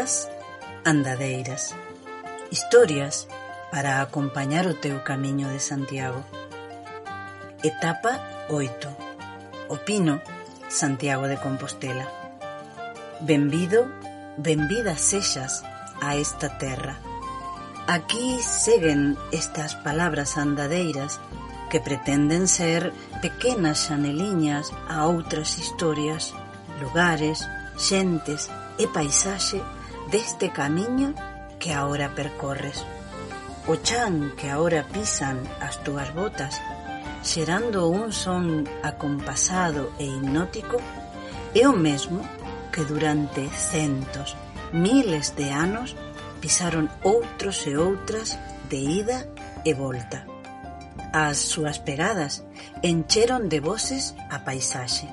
outras andadeiras, historias para acompañar o teu camiño de Santiago. Etapa 8. O Pino, Santiago de Compostela. Benvido, benvida sexas a esta terra. Aquí seguen estas palabras andadeiras que pretenden ser pequenas xaneliñas a outras historias, lugares, xentes e paisaxe deste camiño que agora percorres. O chan que agora pisan as túas botas, xerando un son acompasado e hipnótico, é o mesmo que durante centos, miles de anos pisaron outros e outras de ida e volta. As súas pegadas encheron de voces a paisaxe.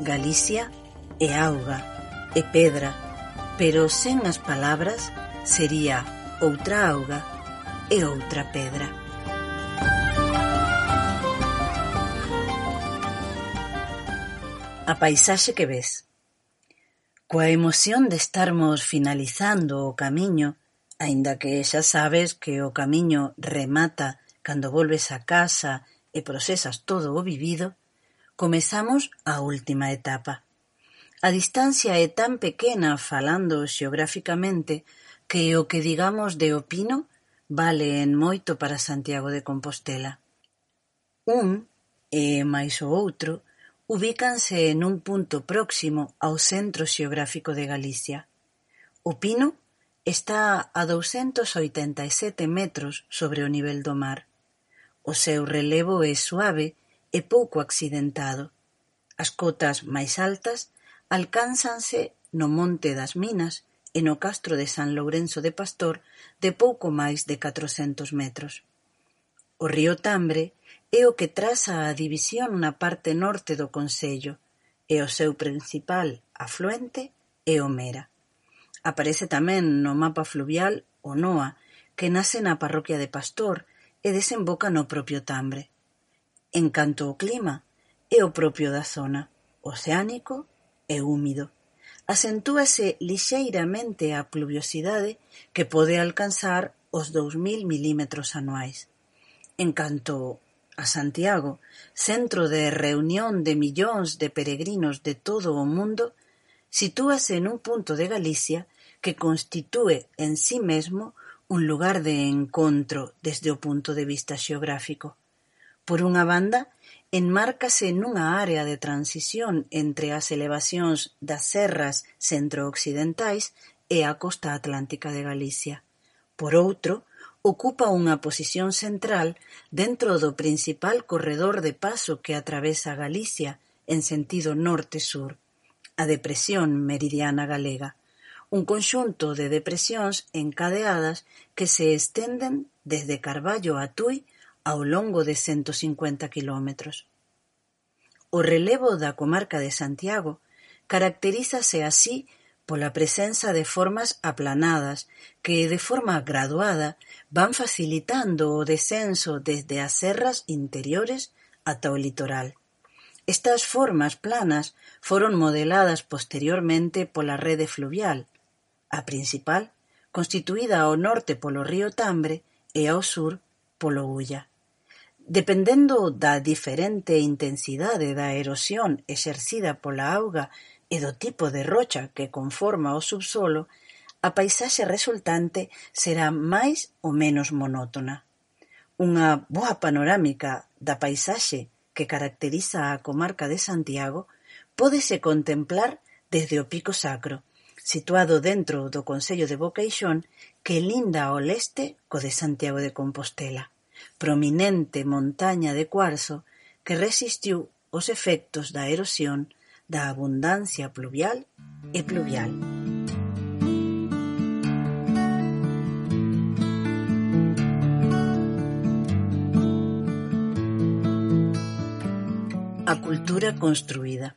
Galicia é auga, e pedra, pero sen as palabras sería outra auga e outra pedra. A paisaxe que ves. Coa emoción de estarmos finalizando o camiño, aínda que xa sabes que o camiño remata cando volves a casa e procesas todo o vivido, comezamos a última etapa. A distancia é tan pequena falando xeográficamente que o que digamos de O Pino vale en moito para Santiago de Compostela. Un e máis o outro ubícanse nun punto próximo ao centro xeográfico de Galicia. O Pino está a 287 metros sobre o nivel do mar. O seu relevo é suave e pouco accidentado. As cotas máis altas Alcánzanse no Monte das Minas e no castro de San Lourenzo de Pastor de pouco máis de catrocentos metros. O río Tambre é o que traza a división na parte norte do concello e o seu principal afluente é o Mera. Aparece tamén no mapa fluvial o Noa, que nace na parroquia de Pastor e desemboca no propio Tambre. En canto ao clima, é o propio da zona, oceánico e húmido, acentúase lixeiramente a pluviosidade que pode alcanzar os dous mil milímetros anuais. En canto a Santiago, centro de reunión de millóns de peregrinos de todo o mundo, sitúase nun punto de Galicia que constitúe en si mesmo un lugar de encontro desde o punto de vista xeográfico. Por unha banda, enmárcase nunha área de transición entre as elevacións das serras centro-occidentais e a costa atlántica de Galicia; por outro, ocupa unha posición central dentro do principal corredor de paso que atravesa Galicia en sentido norte-sur, a depresión meridiana galega, un conxunto de depresións encadeadas que se estenden desde Carballo a Tui ao longo de cento cincuenta quilómetros. O relevo da comarca de Santiago caracterízase así pola presenza de formas aplanadas que de forma graduada van facilitando o descenso desde as serras interiores ata o litoral. Estas formas planas foron modeladas posteriormente pola rede fluvial, a principal, constituída ao norte polo río Tambre e ao sur polo Ulla. Dependendo da diferente intensidade da erosión exercida pola auga e do tipo de rocha que conforma o subsolo, a paisaxe resultante será máis ou menos monótona. Unha boa panorámica da paisaxe que caracteriza a comarca de Santiago pódese contemplar desde o Pico Sacro, situado dentro do Concello de Boqueixón, que linda ao leste co de Santiago de Compostela. Prominente montaña de cuarzo que resistiu os efectos da erosión da abundancia pluvial e pluvial. A cultura construída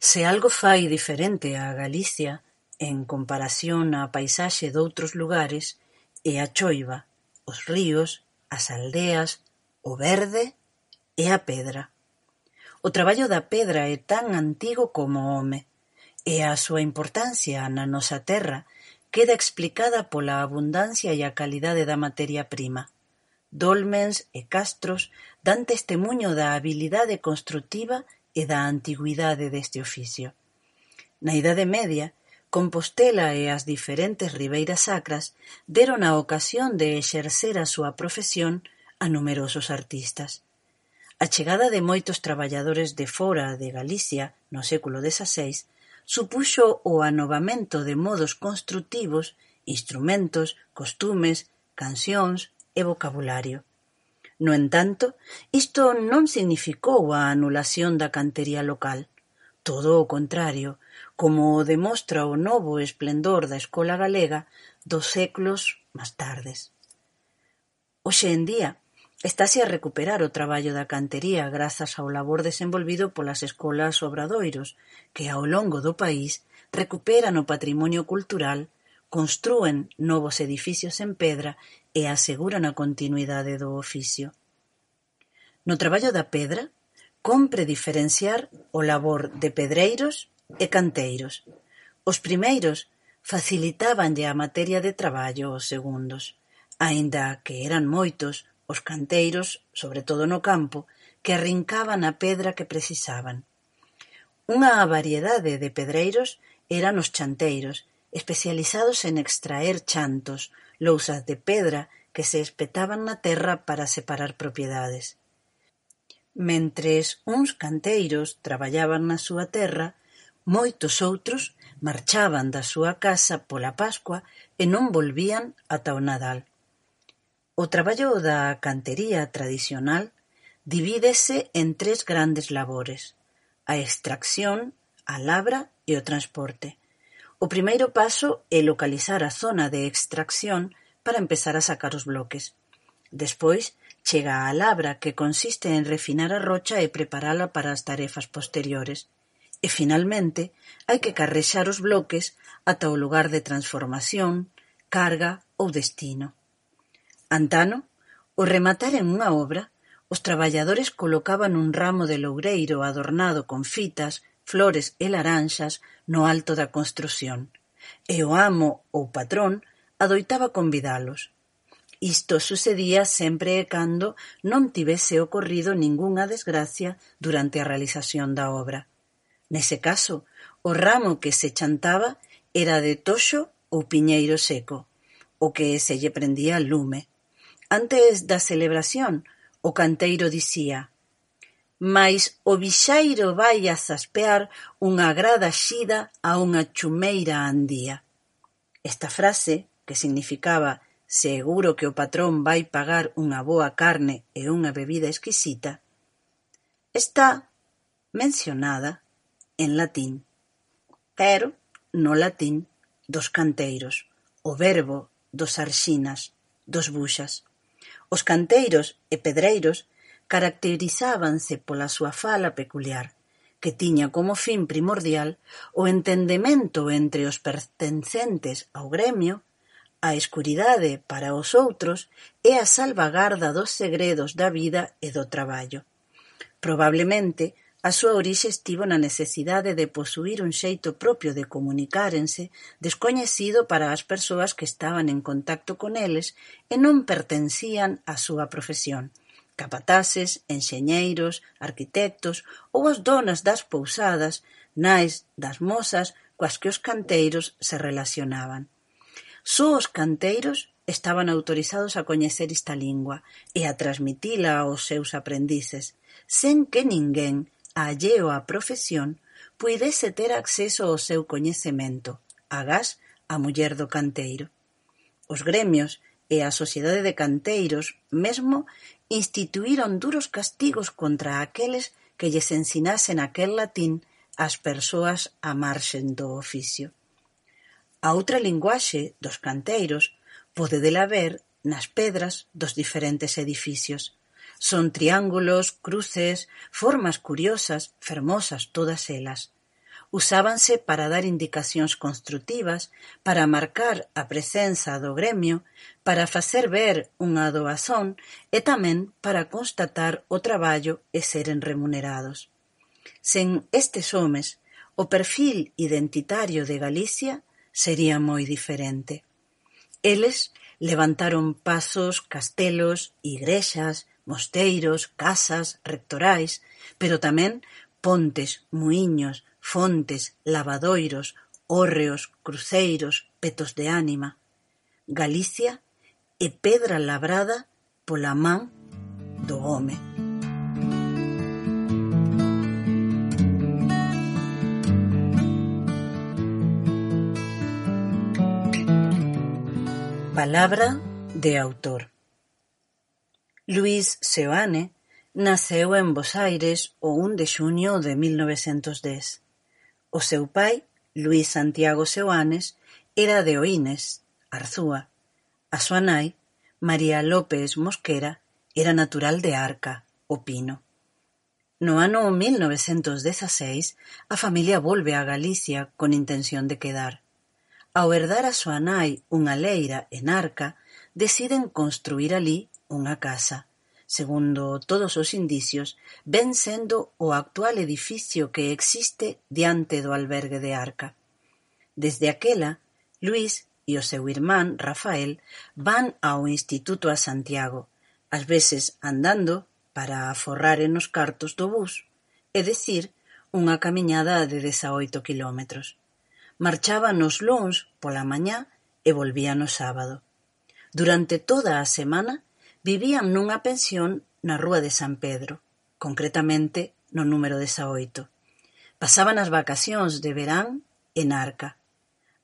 Se algo fai diferente a Galicia en comparación á paisaxe doutros lugares é a choiva, os ríos as aldeas, o verde e a pedra. O traballo da pedra é tan antigo como o home e a súa importancia na nosa terra queda explicada pola abundancia e a calidade da materia prima. Dolmens e castros dan testemuño da habilidade construtiva e da antigüidade deste oficio. Na Idade Media Compostela e as diferentes ribeiras sacras deron a ocasión de exercer a súa profesión a numerosos artistas. A chegada de moitos traballadores de fóra de Galicia no século dezaseis supuxo o anovamento de modos construtivos, instrumentos, costumes, cancións e vocabulario. No entanto, isto non significou a anulación da cantería local. Todo o contrario, como o demostra o novo esplendor da escola galega dos séculos máis tardes. Hoxe en día estase a recuperar o traballo da cantería grazas ao labor desenvolvido polas escolas obradoiros que ao longo do país recuperan o patrimonio cultural, construen novos edificios en pedra e aseguran a continuidade do oficio. No traballo da pedra, compre diferenciar o labor de pedreiros e canteiros; os primeiros facilitábanlle a materia de traballo aos segundos, aínda que eran moitos os canteiros, sobre todo no campo, que arrincaban a pedra que precisaban. Unha variedade de pedreiros eran os chanteiros, especializados en extraer chantos, lousas de pedra que se espetaban na terra para separar propiedades. Mentres uns canteiros traballaban na súa terra, Moitos outros marchaban da súa casa pola Pascua e non volvían ata o Nadal. O traballo da cantería tradicional divídese en tres grandes labores: a extracción, a labra e o transporte. O primeiro paso é localizar a zona de extracción para empezar a sacar os bloques. Despois chega a labra que consiste en refinar a rocha e preparala para as tarefas posteriores e finalmente hai que carrexar os bloques ata o lugar de transformación, carga ou destino. Antano, ao remataren unha obra, os traballadores colocaban un ramo de loureiro adornado con fitas, flores e laranxas no alto da construción, e o amo ou patrón adoitaba convidalos. Isto sucedía sempre e cando non tivese ocorrido ningunha desgracia durante a realización da obra. Nese caso, o ramo que se chantaba era de toxo ou piñeiro seco, o que se lle prendía lume. Antes da celebración, o canteiro dicía: Mais o vixairo vai a zaspear unha grada xida a unha chumeira andía. Esta frase, que significaba seguro que o patrón vai pagar unha boa carne e unha bebida exquisita, está mencionada en latín, pero no latín dos canteiros, o verbo dos arxinas, dos buxas. Os canteiros e pedreiros caracterizábanse pola súa fala peculiar, que tiña como fin primordial o entendemento entre os pertencentes ao gremio, a escuridade para os outros e a salvagarda dos segredos da vida e do traballo. Probablemente A súa orixe estivo na necesidade de posuír un xeito propio de comunicárense descoñecido para as persoas que estaban en contacto con eles e non pertencían á súa profesión: capataces, enxeñeiros, arquitectos ou as donas das pousadas, nais das mozas coas que os canteiros se relacionaban. Só os canteiros estaban autorizados a coñecer esta lingua e a transmitila aos seus aprendices, sen que ninguén alleo á profesión, puidese ter acceso ao seu coñecemento, agás a muller do canteiro. Os gremios e a Sociedade de Canteiros mesmo instituíron duros castigos contra aqueles que lles ensinasen aquel latín ás persoas á marxen do oficio. A outra linguaxe dos canteiros podedela ver nas pedras dos diferentes edificios. Son triángulos, cruces, formas curiosas, fermosas todas elas. Usábanse para dar indicacións construtivas, para marcar a presenza do gremio, para facer ver unha doazón e tamén para constatar o traballo e seren remunerados. Sen estes homes, o perfil identitario de Galicia sería moi diferente. Eles levantaron pasos, castelos, igrexas, mosteiros, casas, rectorais, pero tamén pontes, muíños, fontes, lavadoiros, hórreos, cruceiros, petos de ánima. Galicia é pedra labrada pola man do home. Palabra de autor. Luís Seoane naceu en Bos Aires o 1 de xuño de mil novecentos dez. O seu pai, Luís Santiago Seoanes, era de Oínes, Arzúa. A súa nai, María López Mosquera, era natural de Arca, o Pino. No ano 1916, a familia volve a Galicia con intención de quedar. Ao herdar a súa nai unha leira en Arca, deciden construir alí unha casa, segundo todos os indicios, ven sendo o actual edificio que existe diante do albergue de Arca. Desde aquela, Luís e o seu irmán Rafael van ao Instituto a Santiago, ás veces andando para aforraren os cartos do bus, é dicir, unha camiñada de 18 kilómetros. Marchaban os lóns pola mañá e volvían o sábado. Durante toda a semana Vivían nunha pensión na rúa de San Pedro, concretamente no número dezaoito. Pasaban as vacacións de verán en Arca.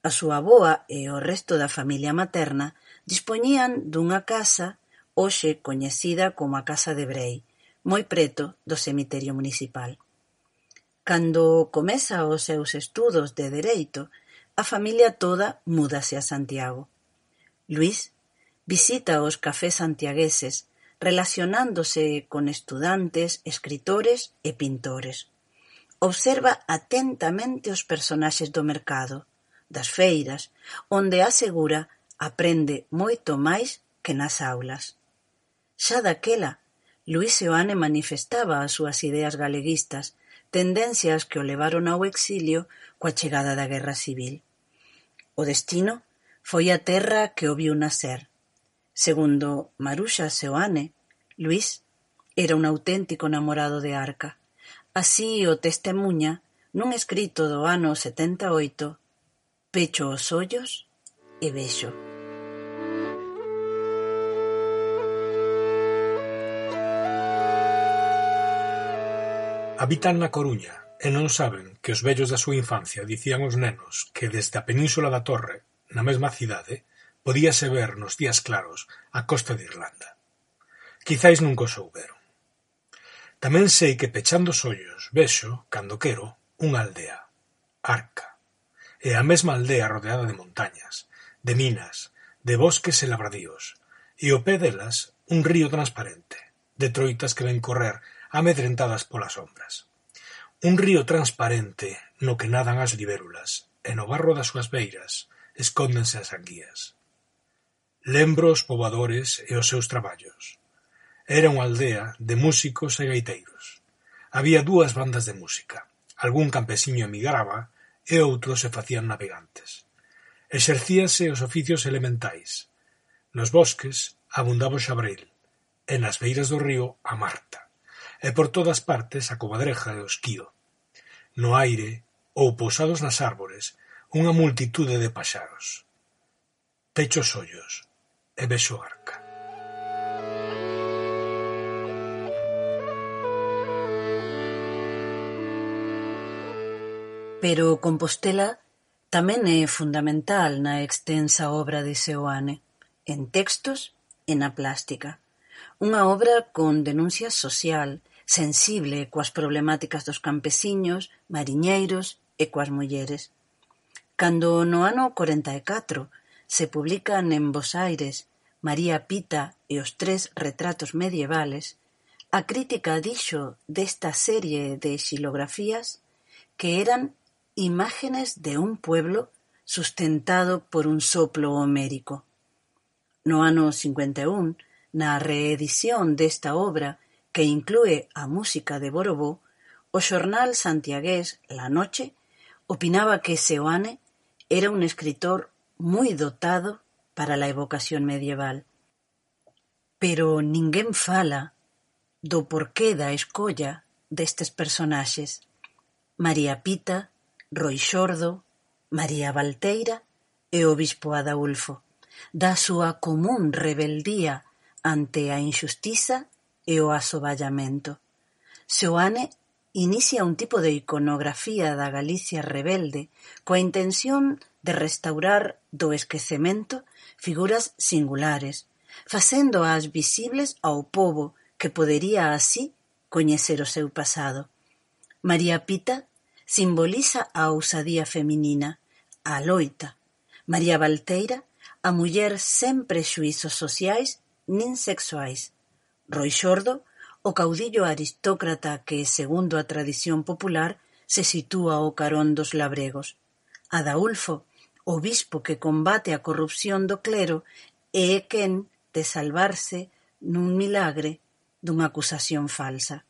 A súa avoa e o resto da familia materna dispoñían dunha casa hoxe coñecida como a Casa de Brei, moi preto do cemiterio municipal. Cando comeza os seus estudos de Dereito, a familia toda múdase a Santiago. Luís Visita os cafés santiagueses relacionándose con estudantes, escritores e pintores. Observa atentamente os personaxes do mercado, das feiras, onde asegura aprende moito máis que nas aulas. Xa daquela, Luís Seoane manifestaba as súas ideas galeguistas, tendencias que o levaron ao exilio coa chegada da Guerra Civil. O destino foi a terra que o viu nacer, Segundo Maruxa Seoane, Luís era un auténtico namorado de Arca, así o testemuña nun escrito do ano setenta e oito Pecho os ollos e vexo. Habitan na Coruña e non saben que os vellos da súa infancia dicían os nenos que desde a Península da Torre, na mesma cidade, Podíase ver nos días claros a costa de Irlanda. Quizais nunca o souberon. Tamén sei que pechando os ollos vexo, cando quero, unha aldea, Arca. É a mesma aldea rodeada de montañas, de minas, de bosques e labradíos, e ao pé delas un río transparente, de troitas que ven correr amedrentadas polas sombras. Un río transparente no que nadan as libérulas, e no barro das súas beiras escóndense as anguías. Lembro os poboadores e os seus traballos. Era unha aldea de músicos e gaiteiros. Había dúas bandas de música. Algún campesiño emigraba e outros se facían navegantes. Exercíase os oficios elementais. Nos bosques abundaba o xabril, e nas beiras do río a marta e por todas partes a cobadreja e o esquío. No aire ou pousados nas árbores unha multitude de paxaros. Pecho os ollos, e vexo Arca. Pero Compostela tamén é fundamental na extensa obra de Seoane, en textos e na plástica. Unha obra con denuncia social, sensible coas problemáticas dos campesiños, mariñeiros e coas mulleres. Cando no ano 44 se publican en Bos Aires María Pita e os tres retratos medievales, a crítica dixo desta serie de xilografías que eran imágenes de un pueblo sustentado por un soplo homérico. No ano cincuenta e un Na reedición desta obra, que inclúe a música de Borobó, o xornal santiagués La Noche opinaba que Seoane era un escritor muy dotado para la evocación medieval. Pero ninguén fala do porqué da escolla destes personaxes. María Pita, Roi Xordo, María Valteira e o bispo Adaulfo da súa común rebeldía ante a injustiza e o asoballamento. Seoane inicia un tipo de iconografía da Galicia rebelde coa intención de restaurar do esquecemento figuras singulares, facéndoas visibles ao pobo que podería así coñecer o seu pasado. María Pita simboliza a ousadía feminina, a loita. María Valteira, a muller sen prexuizos sociais nin sexuais. Roi Xordo, o caudillo aristócrata que, segundo a tradición popular, se sitúa ao carón dos labregos. Adaulfo, O bispo que combate a corrupción do clero e é quen de salvarse nun milagre dunha acusación falsa.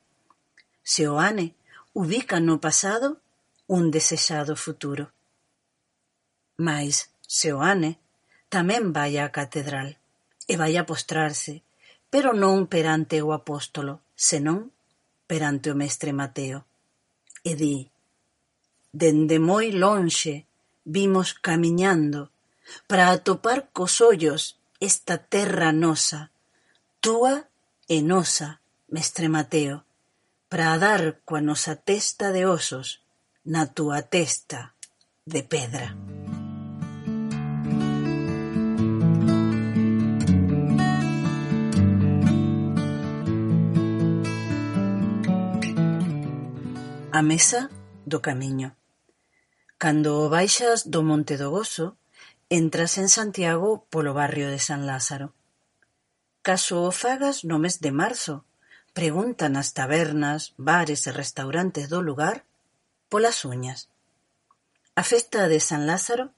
Seoane ubica no pasado un desexado futuro. Mais Seoane tamén vai á catedral e vai a postrarse, pero non perante o apóstolo, senón perante o mestre Mateo. E di, dende moi lonxe vimos camiñando, para atopar cos ollos esta terra nosa, túa e nosa, mestre Mateo, para dar coa nosa testa de osos na túa testa de pedra. A mesa do camiño. Cando baixas do Monte do Gozo entras en Santiago polo barrio de San Lázaro. Caso o fagas no mes de marzo, pregunta nas tabernas, bares e restaurantes do lugar polas uñas. A festa de San Lázaro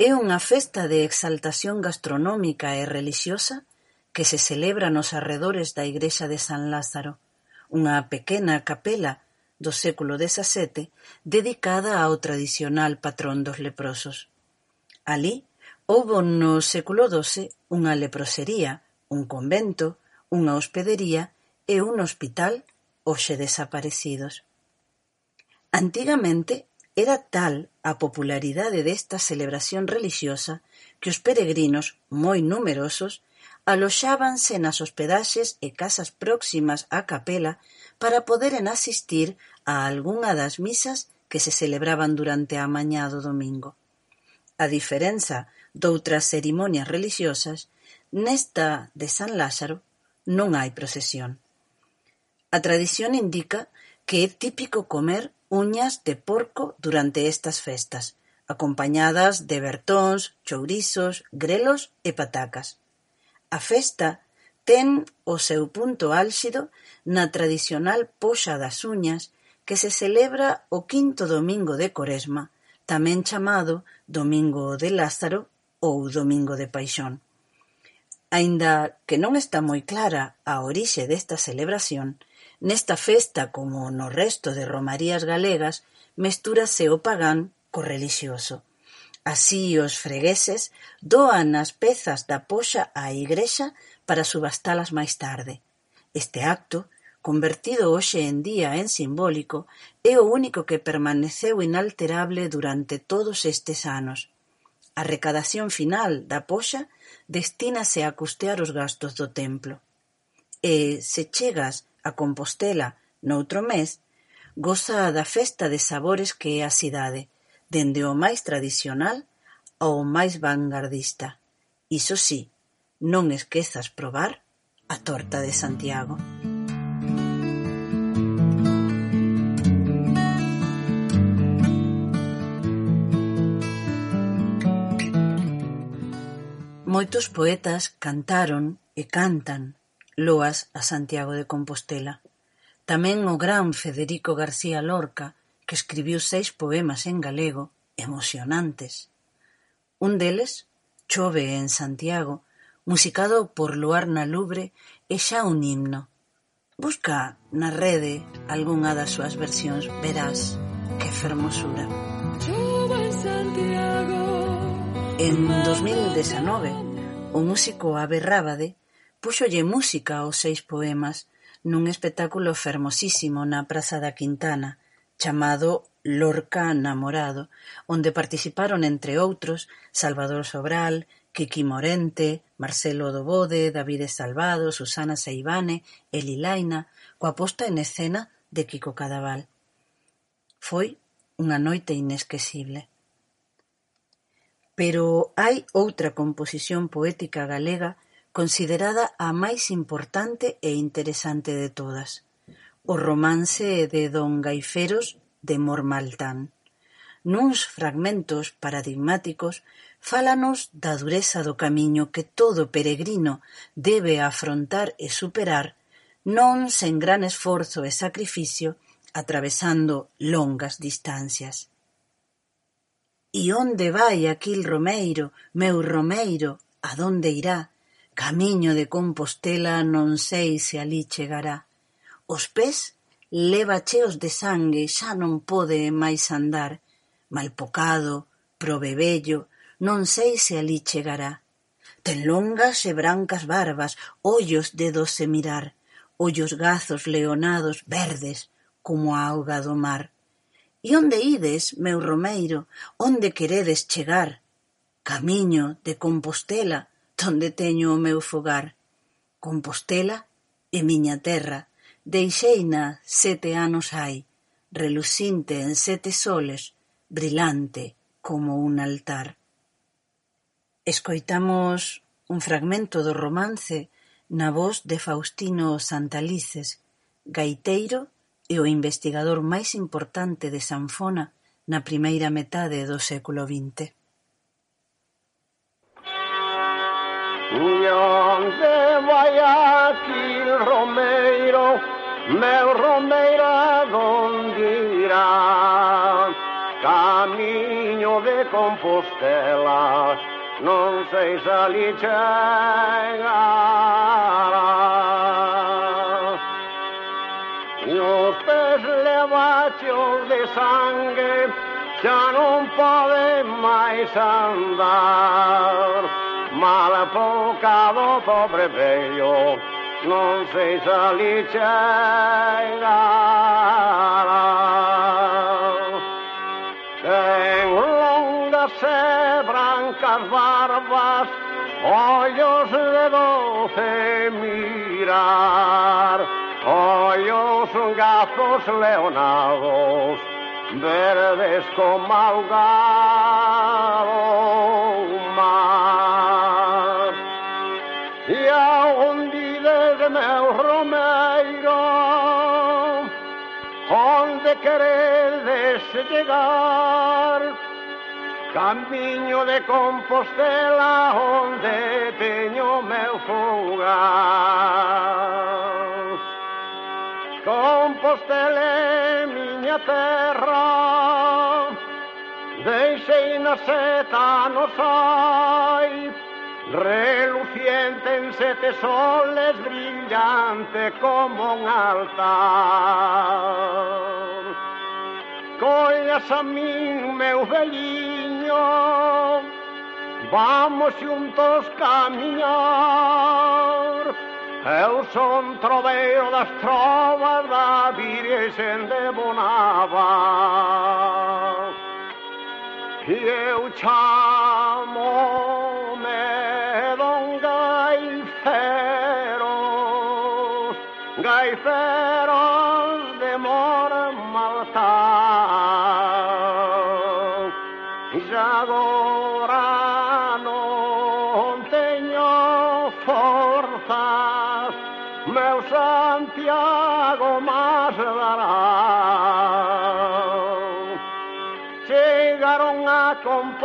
é unha festa de exaltación gastronómica e relixiosa que se celebra nos arredores da igrexa de San Lázaro, unha pequena capela do século dezasete dedicada ao tradicional patrón dos leprosos. Alí houbo no século doce unha leprosería, un convento, unha hospedería e un hospital hoxe desaparecidos. Antigamente era tal a popularidade desta celebración relixiosa que os peregrinos moi numerosos Aloxábanse nas hospedaxes e casas próximas á capela para poderen asistir a algunha das misas que se celebraban durante a mañá do domingo. A diferenza doutras cerimonias religiosas, nesta de San Lázaro non hai procesión. A tradición indica que é típico comer uñas de porco durante estas festas, acompañadas de bertóns, chourizos, grelos e patacas. A festa ten o seu punto álxido na tradicional poxa das uñas que se celebra o quinto domingo de Coresma, tamén chamado Domingo de Lázaro ou Domingo de Paixón. Aínda que non está moi clara a orixe desta celebración, nesta festa como no resto de romarías galegas mestúrase o pagán co relixioso Así os fregueses doan as pezas da poxa á Igrexa para subastalas máis tarde. Este acto, convertido hoxe en día en simbólico, é o único que permaneceu inalterable durante todos estes anos. A recadación final da poxa destínase a custear os gastos do templo. E, se chegas a Compostela noutro mes, goza da festa de sabores que é a cidade dende o máis tradicional ao máis vanguardista. iso sí, non esquezas probar a torta de Santiago. Moitos poetas cantaron e cantan loas a Santiago de Compostela. Tamén o gran Federico García Lorca que escribiu seis poemas en galego emocionantes. Un deles, Chove en Santiago, musicado por Luarna Lubre, é xa un himno. Busca na rede algunha das súas versións, verás que fermosura. Chove en Santiago En 2019, o músico Abe Rábade puxolle música aos seis poemas nun espectáculo fermosísimo na Praza da Quintana, chamado "Lorca namorado" onde participaron entre outros Salvador Sobral, Quiqui Morente, Marcelo Dobode, David Salvado, Susana Seivane e Lilaina coa posta en escena de Quico Cadaval. Foi unha noite inesquecible. Pero hai outra composición poética galega considerada a máis importante e interesante de todas. O romance de Don Gaiferos de Mormaltán, nuns fragmentos paradigmáticos, fálanos da dureza do camiño que todo peregrino debe afrontar e superar, non sen gran esforzo e sacrificio, atravesando longas distancias. E onde vai aquil Romeiro, meu Romeiro, a donde irá? Camiño de Compostela non sei se alí chegará. Os pés leva cheos de sangue, xa non pode máis andar, malpocado, probebello, non sei se alí chegará. Ten longas e brancas barbas, ollos de doce mirar, ollos gazos leonados, verdes, como a auga do mar. E onde ides, meu Romeiro, onde queredes chegar? Camiño de Compostela, donde teño o meu fogar. Compostela é miña terra, Deixeina sete anos hai, relucinte en sete soles, brilante como un altar. Escoitamos un fragmento do romance na voz de Faustino Santalices, gaiteiro e o investigador máis importante de Sanfona na primeira metade do século XX. Onde vai aquí Romeiro, me romeirá donde irá, caminho de Compostela, non sei se ali chegará. E os pés levados de sangue já non podem mais andar, mal apocado pobre velho, non sei se ali chegará. Ten longas e brancas barbas, ollos de doce mirar Ollos gazos leonados, verdes como ahogado. Romeiro Onde queredes chegar Camiño de Compostela Onde teño meu fogar. Compostela é miña terra Deixei na seta no sai Reluciente en sete soles brillante como un altar. Collas a min, meu veliño, vamos xuntos camiñar. Eu son troveiro das trovas da virgen de Bonava. E eu chamo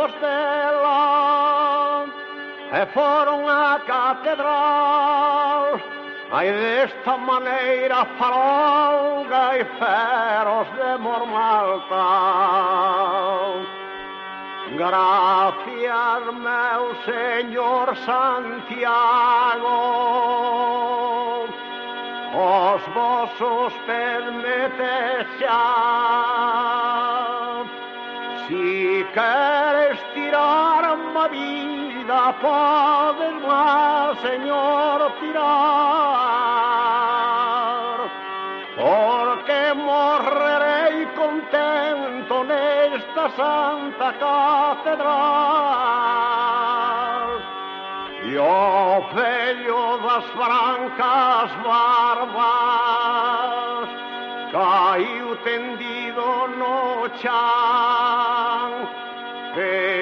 Compostela e foron á catedral. Ai desta maneira farolga e feros de mormalta Gracias meu señor Santiago. Os vosos permite xa Si quieres tirar mi vida, poder más, Señor, tirar. Porque morreré contento en esta santa catedral. Yo oh, pello las francas barbas, caí tendido noche.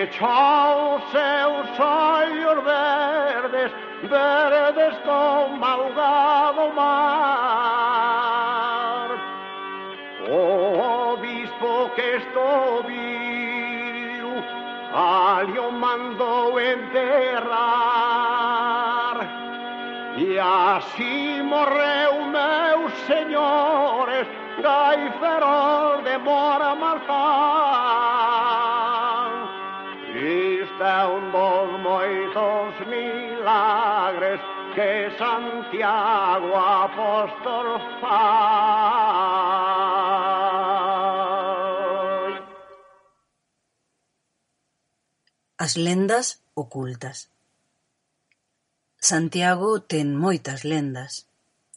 echou seus ollos verdes, verdes como ahogado mar. O obispo que estou viu, ali o mandou enterrar. E así morreu meus señores, Caiferol de Mora Marcar. que Santiago apóstol fai. As lendas ocultas Santiago ten moitas lendas.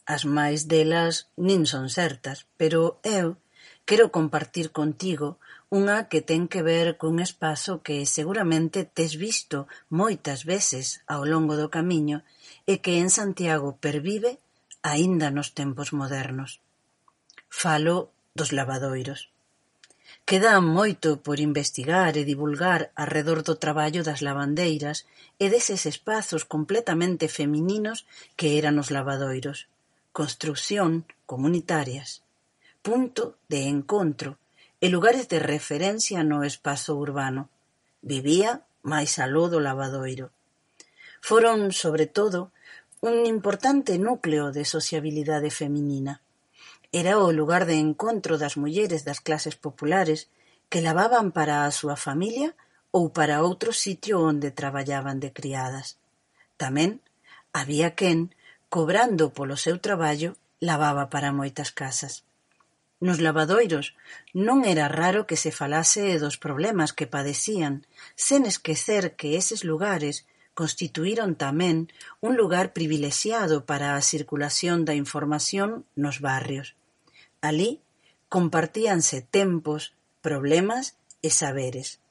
As máis delas nin son certas, pero eu quero compartir contigo Unha que ten que ver cun espazo que seguramente tes visto moitas veces ao longo do camiño e que en Santiago pervive aínda nos tempos modernos. Falo dos lavadoiros. Queda moito por investigar e divulgar arredor do traballo das lavandeiras e deses espazos completamente femininos que eran os lavadoiros. Construción comunitarias. Punto de encontro e lugares de referencia no espazo urbano, vivía máis aló do Lavadoiro. Foron, sobre todo, un importante núcleo de sociabilidade feminina. Era o lugar de encontro das mulleres das clases populares que lavaban para a súa familia ou para outro sitio onde traballaban de criadas. Tamén había quen, cobrando polo seu traballo, lavaba para moitas casas. Nos lavadoiros non era raro que se falase dos problemas que padecían, sen esquecer que eses lugares constituíron tamén un lugar privilexiado para a circulación da información nos barrios. Alí compartíanse tempos, problemas e saberes.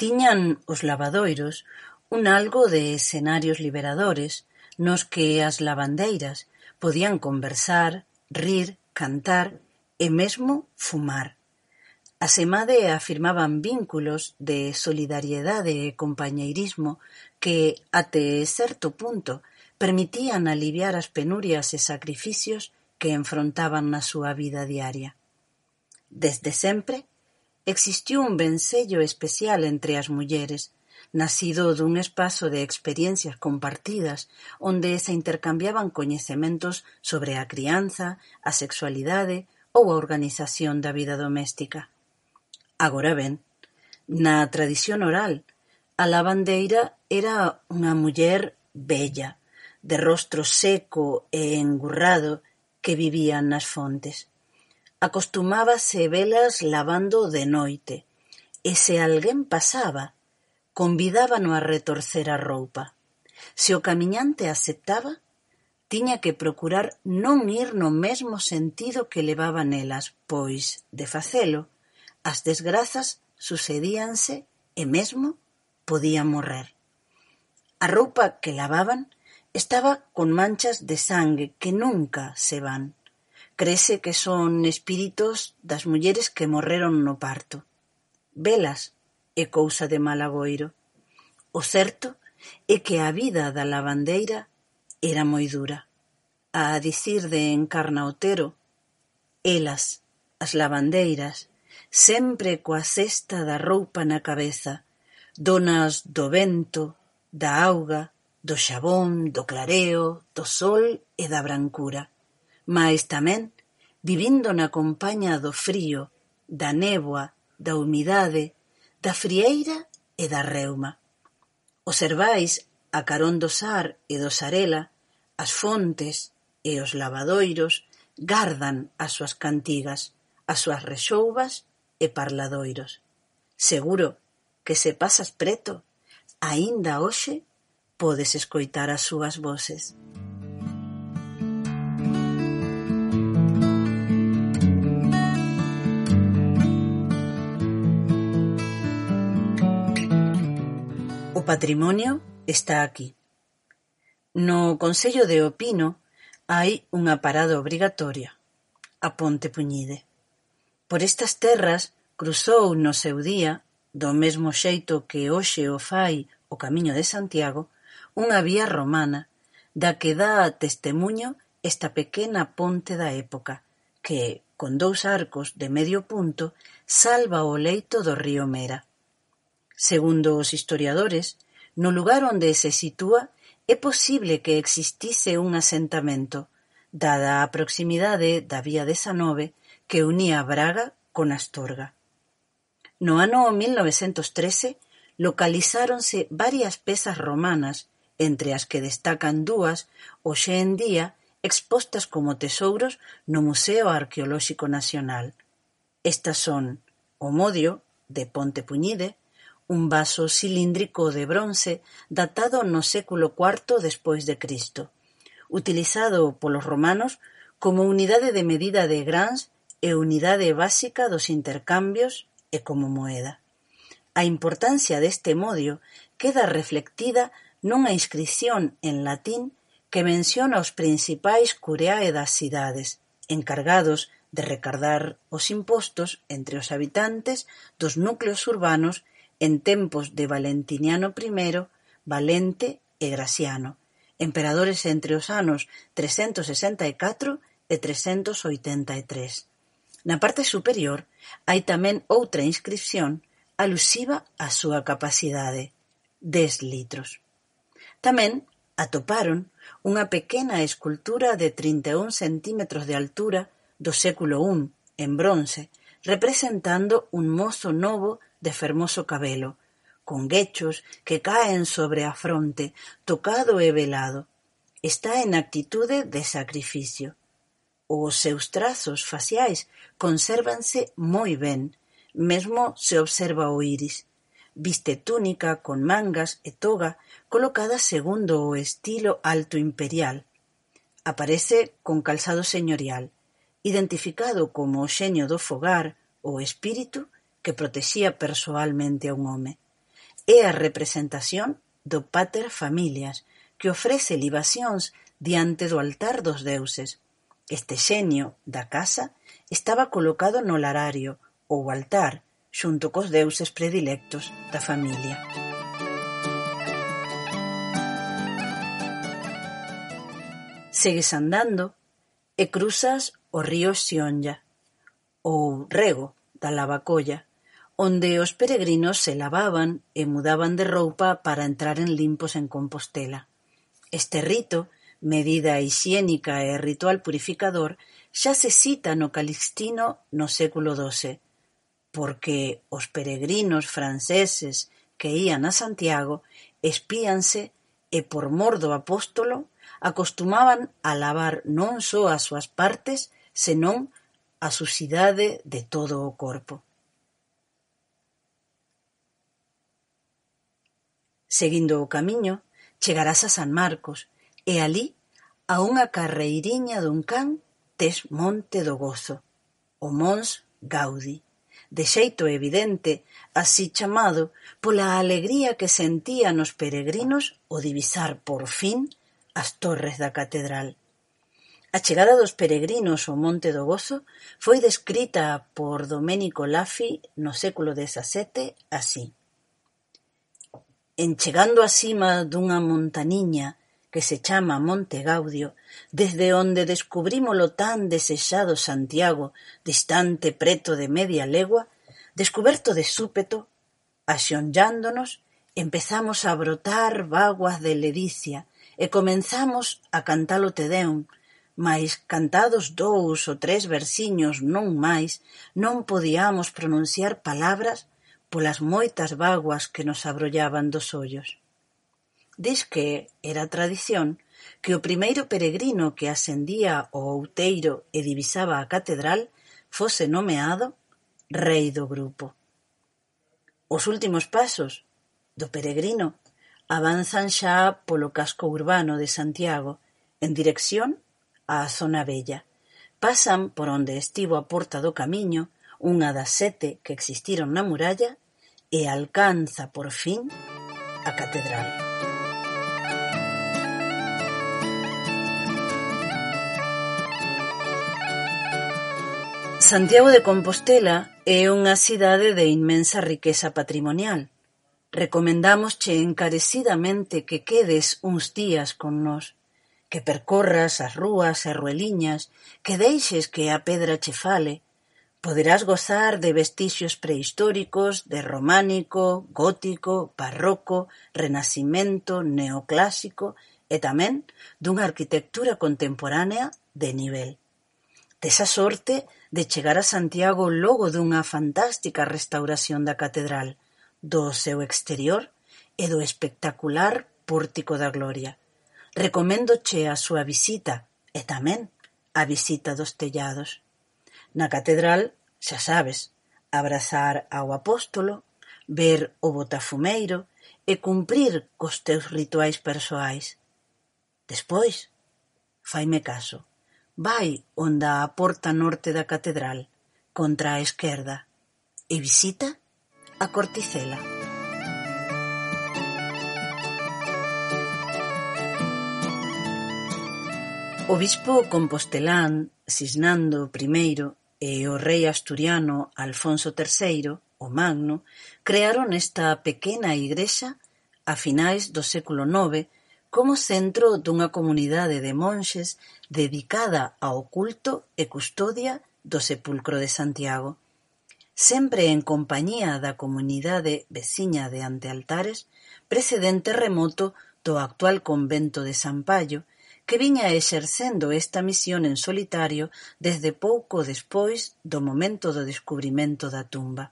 Tiñan os lavadoiros un algo de escenarios liberadores nos que as lavandeiras podían conversar, rir, cantar e mesmo fumar, asemade afirmaban vínculos de solidariedade e compañeirismo que, até certo punto, permitían aliviar as penurias e sacrificios que enfrontaban na súa vida diaria. Desde sempre existiu un vencello especial entre as mulleres, nacido dun espazo de experiencias compartidas onde se intercambiaban coñecementos sobre a crianza, a sexualidade, ou a organización da vida doméstica. Agora ben, na tradición oral, a lavandeira era unha muller bella, de rostro seco e engurrado, que vivía nas fontes. Acostumábase velas lavando de noite, e se alguén pasaba, convidábano a retorcer a roupa. Se o camiñante aceptaba, Tiña que procurar non ir no mesmo sentido que levaban elas, pois, de facelo, as desgrazas sucedíanse e mesmo podía morrer. A roupa que lavaban estaba con manchas de sangue que nunca se van. Crese que son espíritos das mulleres que morreron no parto. Velas é cousa de malagoiro. O certo é que a vida da lavandeira era moi dura. A dicir de Encarna Otero, elas, as lavandeiras, sempre coa cesta da roupa na cabeza, donas do vento, da auga, do xabón, do clareo, do sol e da brancura, mas tamén vivindo na compaña do frío, da néboa, da humidade, da frieira e da reuma. Observais a carón do Sar e do Sarela, as fontes e os lavadoiros gardan as súas cantigas, as súas rexouvas e parladoiros. Seguro que se pasas preto, aínda hoxe podes escoitar as súas voces. O patrimonio está aquí. No Concello de O Pino hai unha parada obrigatoria, a Ponte Puñide. Por estas terras cruzou no seu día, do mesmo xeito que hoxe o fai o Camiño de Santiago, unha vía romana, da que dá testemunho esta pequena ponte da época, que, con dous arcos de medio punto, salva o leito do río Mera. Segundo os historiadores, No lugar onde se sitúa é posible que existise un asentamento, dada a proximidade da vía de Sanove que unía Braga con Astorga. No ano 1913 localizáronse varias pezas romanas, entre as que destacan dúas, hoxe en día, expostas como tesouros no Museo Arqueolóxico Nacional. Estas son o Modio, de Ponte Puñide, Un vaso cilíndrico de bronce datado no século IV despois de Cristo, utilizado polos romanos como unidade de medida de grans e unidade básica dos intercambios e como moeda. A importancia deste modio queda reflectida nunha inscrición en latín que menciona os principais cureae das cidades, encargados de recardar os impostos entre os habitantes dos núcleos urbanos en tempos de Valentiniano I, Valente e Graciano, emperadores entre os anos trescentos sesenta e catro e trescentos oitenta e tres. Na parte superior hai tamén outra inscrición alusiva á súa capacidade, dez litros. Tamén atoparon unha pequena escultura de 31 centímetros de altura do século I, en bronce, representando un mozo novo de fermoso cabelo, con guechos que caen sobre a fronte, tocado e velado. Está en actitude de sacrificio. Os seus trazos faciais consérvanse moi ben, mesmo se observa o iris. Viste túnica con mangas e toga colocada segundo o estilo alto imperial. Aparece con calzado señorial, identificado como o xeño do fogar, o espírito que protexía persoalmente a un home, é a representación do Pater Familias, que ofrece libacións diante do altar dos deuses. Este xenio da casa estaba colocado no larario ou altar, xunto cos deuses predilectos da familia. Segues andando e cruzas o río Xionlla ou rego da Lavacolla, onde os peregrinos se lavaban e mudaban de roupa para entraren limpos en Compostela. Este rito, medida hixiénica e ritual purificador, xa se cita no Calixtino no século XII, porque os peregrinos franceses que ían a Santiago espíanse e por mor do apóstolo acostumaban a lavar non só as súas partes, senón a sucidade de todo o corpo. Seguindo o camiño, chegarás a San Marcos e alí, a unha carreiriña dun can, tes Monte do Gozo, o Mons Gaudi, de xeito evidente, así chamado pola alegría que sentían os peregrinos ao divisar por fin as torres da catedral. A chegada dos peregrinos ao Monte do Gozo foi descrita por Domenico Laffi no século XVII así. En chegando á cima dunha montaniña que se chama Monte Gaudio, desde onde descubrimos o tan desexado Santiago, distante preto de media legua, descuberto de súpeto, axonllándonos, empezamos a brotar vaguas de ledicia e comenzamos a cantar o Tedeum, mais cantados dous ou tres versiños, non máis, non podíamos pronunciar palabras polas moitas vaguas que nos abrollaban dos ollos. Dis que era tradición que o primeiro peregrino que ascendía ao outeiro e divisaba a catedral fose nomeado rei do grupo. Os últimos pasos do peregrino avanzan xa polo casco urbano de Santiago en dirección á zona vella. Pasan por onde estivo a Porta do Camiño unha das sete que existiron na muralla, e alcanza por fin a catedral. Santiago de Compostela é unha cidade de inmensa riqueza patrimonial. Recomendámosche encarecidamente que quedes uns días con nós que percorras as rúas e rueliñas, que deixes que a pedra che fale, Poderás gozar de vestixios prehistóricos de románico, gótico, barroco, renacemento, neoclásico e tamén dunha arquitectura contemporánea de nivel. Tes a sorte de chegar a Santiago logo dunha fantástica restauración da catedral, do seu exterior e do espectacular Pórtico da Gloria. Recoméndoche a súa visita e tamén a visita dos tellados. Na catedral Xa sabes, abrazar ao apóstolo, ver o botafumeiro e cumprir cos teus rituais persoais. Despois, faime caso, vai onda a porta norte da catedral, contra a esquerda, e visita a corticela. O bispo compostelán, Cisnando I, e o rei asturiano Alfonso III, o Magno crearon esta pequena igrexa a finais do século IX como centro dunha comunidade de monxes dedicada ao culto e custodia do sepulcro de Santiago, sempre en compañía da comunidade veciña de Antealtares, precedente remoto do actual convento de San Paio que viña exercendo esta misión en solitario desde pouco despois do momento do descubrimento da tumba.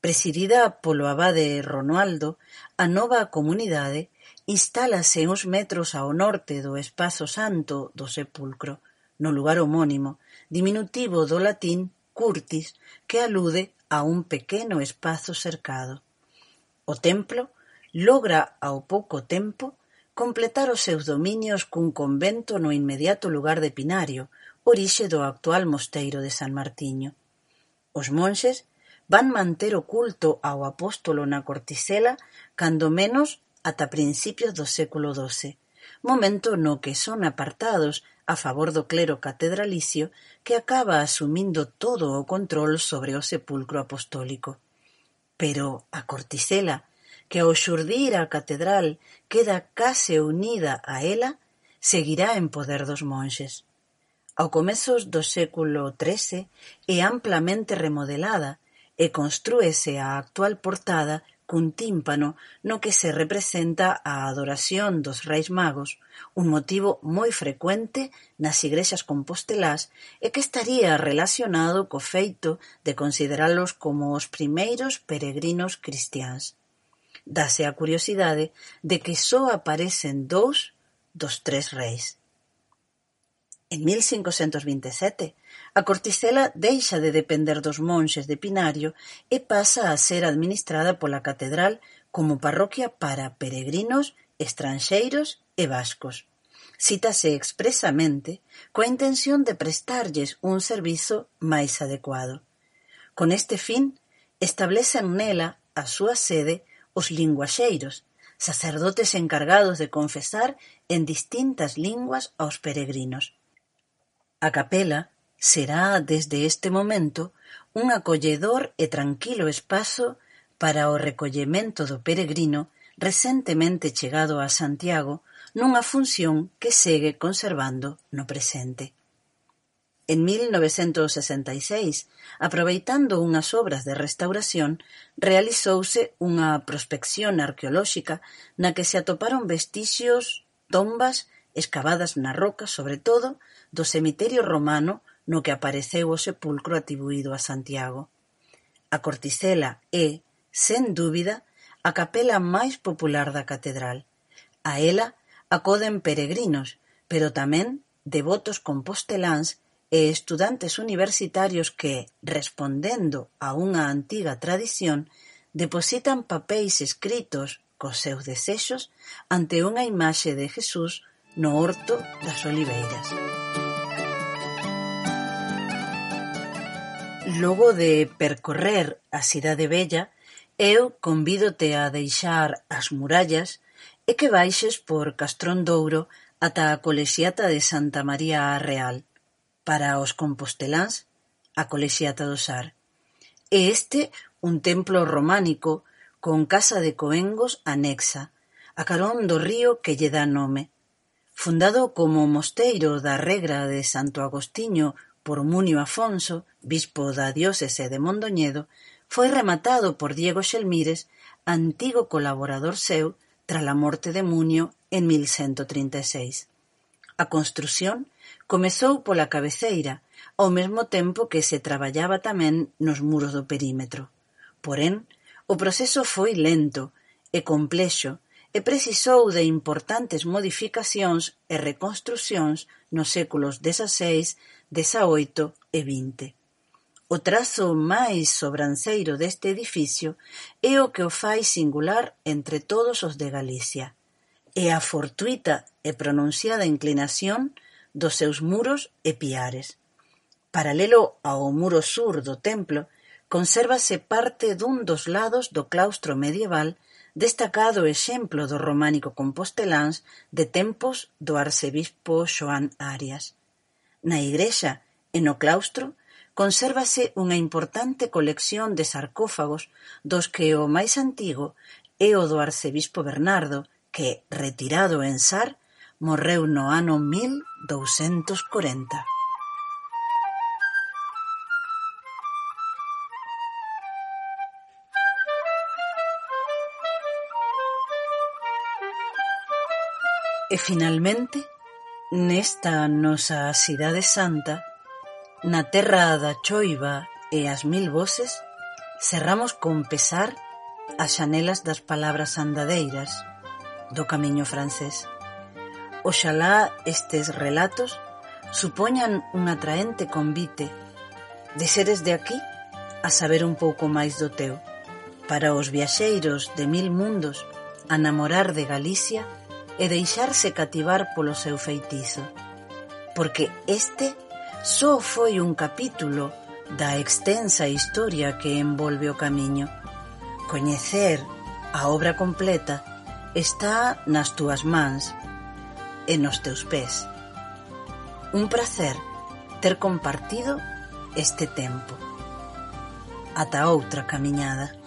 Presidida polo abade Ronoaldo, a nova comunidade instálase uns metros ao norte do espazo santo do sepulcro, no lugar homónimo, diminutivo do latín curtis, que alude a un pequeno espazo cercado. O templo logra ao pouco tempo completar os seus dominios cun convento no inmediato lugar de Pinario, orixe do actual mosteiro de San Martiño. Os monxes van manter o culto ao apóstolo na Cortisela cando menos ata principios do século XII, momento no que son apartados a favor do clero catedralicio que acaba asumindo todo o control sobre o sepulcro apostólico. Pero a Cortisela que ao xurdir a catedral queda case unida a ela seguirá en poder dos monxes. Ao comezos do século XIII é amplamente remodelada e constrúese a actual portada cun tímpano no que se representa a adoración dos Reis Magos, un motivo moi frecuente nas igrexas compostelás e que estaría relacionado co feito de consideralos como os primeiros peregrinos cristiáns. Dáse a curiosidade de que só aparecen dous dos tres reis. En 1527 a Corticela deixa de depender dos monxes de Pinario e pasa a ser administrada pola catedral como parroquia para peregrinos, estranxeiros e vascos cítase expresamente coa intención de prestarlles un servizo máis adecuado. Con este fin, establecen nela a súa sede os linguaxeiros, sacerdotes encargados de confesar en distintas linguas aos peregrinos. A capela será desde este momento un acolledor e tranquilo espazo para o recollemento do peregrino recentemente chegado a Santiago nunha función que segue conservando no presente. En mil novecentos sesenta e seis, aproveitando unhas obras de restauración, realizouse unha prospección arqueolóxica na que se atoparon vestixios, tombas escavadas na roca, sobre todo, do cemiterio romano no que apareceu o sepulcro atribuído a Santiago. A corticela é, sen dúbida, a capela máis popular da catedral. A ela acoden peregrinos, pero tamén devotos composteláns e estudantes universitarios que, respondendo a unha antiga tradición, depositan papeis escritos cos seus desexos ante unha imaxe de Jesús no Horto das Oliveiras. Logo de percorrer a cidade bella, eu convídote a deixar as murallas e que baixes por Castrón Douro ata a Colexiata de Santa María a Real – para os composteláns a colexiata do Sar, e este un templo románico con casa de coengos anexa, a carón do río que lle dá nome. Fundado como mosteiro da Regra de Santo Agostiño por Munio Afonso, bispo da diócese de Mondoñedo, foi rematado por Diego Xelmires, antigo colaborador seu, tras a morte de Munio en 1136. A construción Comezou pola cabeceira ao mesmo tempo que se traballaba tamén nos muros do perímetro, porén o proceso foi lento e complexo e precisou de importantes modificacións e reconstrucións nos séculos XVI, XVIII e XX. O trazo máis sobranceiro deste edificio é o que o fai singular entre todos os de Galicia. É a fortuita e pronunciada inclinación dos seus muros e piares. Paralelo ao muro sur do templo consérvase parte dun dos lados do claustro medieval destacado exemplo do románico composteláns de tempos do arcebispo Xoán Arias. Na igrexa e no claustro consérvase unha importante colección de sarcófagos dos que o máis antigo é o do arcebispo Bernardo, que, retirado en Sar, Morreu no ano mil douscentos corenta. E finalmente, nesta nosa cidade santa, na terra da choiva e as mil voces, cerramos con pesar as xanelas das palabras andadeiras do camiño francés. Oxalá estes relatos supoñan un atraente convite de seres de aquí a saber un pouco máis do teu, para os viaxeiros de mil mundos a namorar de Galicia e deixarse cativar polo seu feitizo. Porque este só foi un capítulo da extensa historia que envolve o camiño. Coñecer a obra completa está nas túas mans e nos teus pés. Un placer ter compartido este tempo. Ata outra camiñada.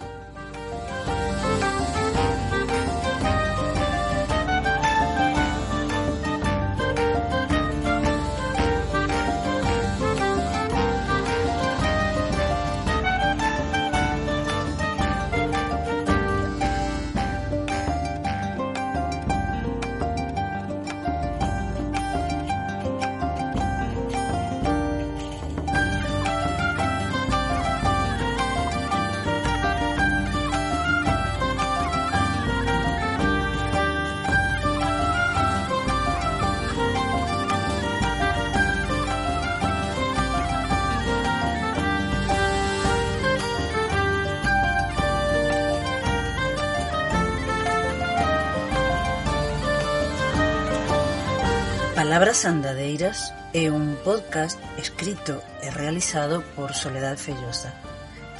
Palabras Andadeiras é un podcast escrito e realizado por Soledad Fellosa.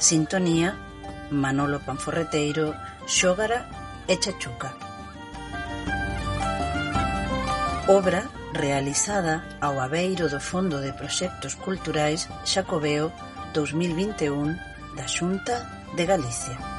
Sintonía, Manolo Panforreteiro, Xógara e Chachuca. Obra realizada ao abeiro do Fondo de Proxectos Culturais Xacobeo 2021 da Xunta de Galicia.